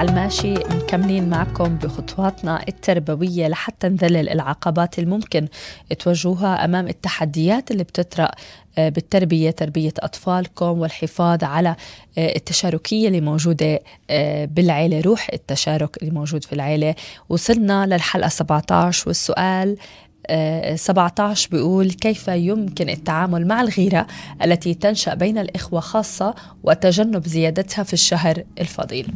على الماشي مكملين معكم بخطواتنا التربوية لحتى نذلل العقبات الممكن تواجهوها أمام التحديات اللي بتطرأ آه، بالتربية تربية أطفالكم والحفاظ على آه، التشاركية اللي موجودة آه، بالعيلة روح التشارك اللي موجود في العيلة. وصلنا للحلقة 17 والسؤال 17 بيقول كيف يمكن التعامل مع الغيرة التي تنشأ بين الإخوة خاصة وتجنب زيادتها في الشهر الفضيل؟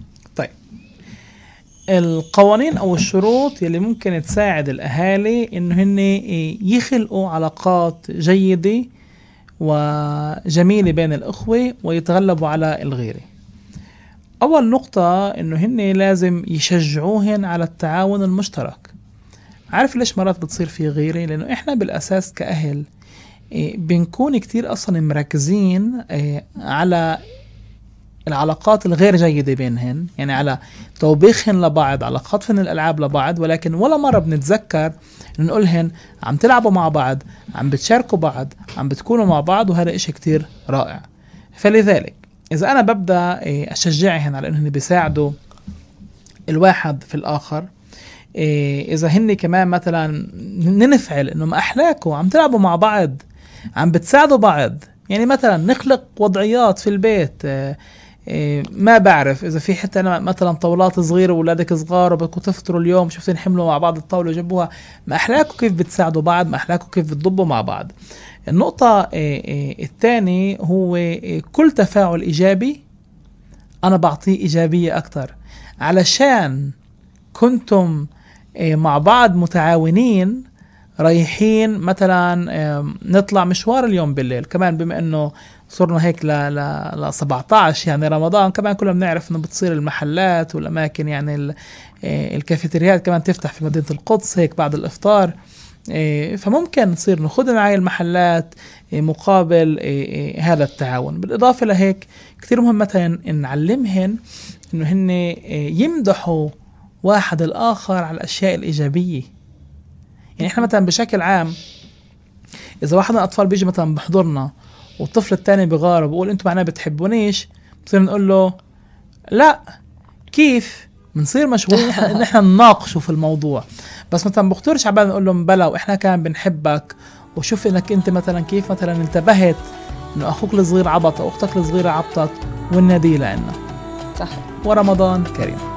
القوانين أو الشروط يلي ممكن تساعد الأهالي إنه هن يخلقوا علاقات جيدة وجميلة بين الأخوة ويتغلبوا على الغيرة. أول نقطة إنه هن لازم يشجعوهن على التعاون المشترك. عارف ليش مرات بتصير في غيرة؟ لأنه إحنا بالأساس كأهل إيه، بنكون كتير أصلا مركزين إيه، على العلاقات الغير جيدة بينهن يعني على توبيخهن لبعض على خطفن الألعاب لبعض ولكن ولا مرة بنتذكر نقولهن عم تلعبوا مع بعض عم بتشاركوا بعض عم بتكونوا مع بعض وهذا إشي كتير رائع. فلذلك إذا أنا ببدأ إيه، أشجعهن على أنهم بيساعدوا الواحد في الآخر إيه، إذا هن كمان مثلا ننفعل إنه ما أحلاكوا عم تلعبوا مع بعض عم بتساعدوا بعض. يعني مثلا نخلق وضعيات في البيت إيه، ما بعرف إذا في حتى أنا مثلا طاولات صغيرة واولادك صغار وبدكم تفطروا اليوم شفتين حملوا مع بعض الطاولة وجابوها ما احلاكم كيف بتساعدوا بعض ما احلاكم كيف بتضبوا مع بعض. النقطة إيه، إيه، الثانية هو كل تفاعل إيجابي أنا بعطيه إيجابية أكثر علشان كنتم مع بعض متعاونين رايحين مثلا نطلع مشوار اليوم بالليل. كمان بما إنه صرنا هيك ل ل 17 يعني رمضان كمان كلنا بنعرف إنه بتصير المحلات والأماكن يعني آه، الكافيتريات كمان تفتح في مدينة القدس هيك بعد الإفطار. آه، فممكن نصير ناخذ معي المحلات آه، مقابل هذا التعاون. بالإضافة لهيك كثير مهم مثلا نعلمهن إنه هن يمدحوا واحد الآخر على الأشياء الإيجابية. يعني إحنا مثلا بشكل عام إذا واحد من الأطفال بيجي مثلا بحضرنا والطفل الثاني بغار وبقول أنتم معناه بتحبونيش بصير نقول له لا كيف؟ بنصير مشغولين نحن نحن نناقشه في الموضوع. بس مثلا بخطرش عبال نقول لهم بلا وإحنا كمان بنحبك وشوف إنك أنت مثلا كيف مثلا انتبهت إنه أخوك الصغير عبط أو أختك الصغيرة عبطت والنادي لنا صح. ورمضان كريم.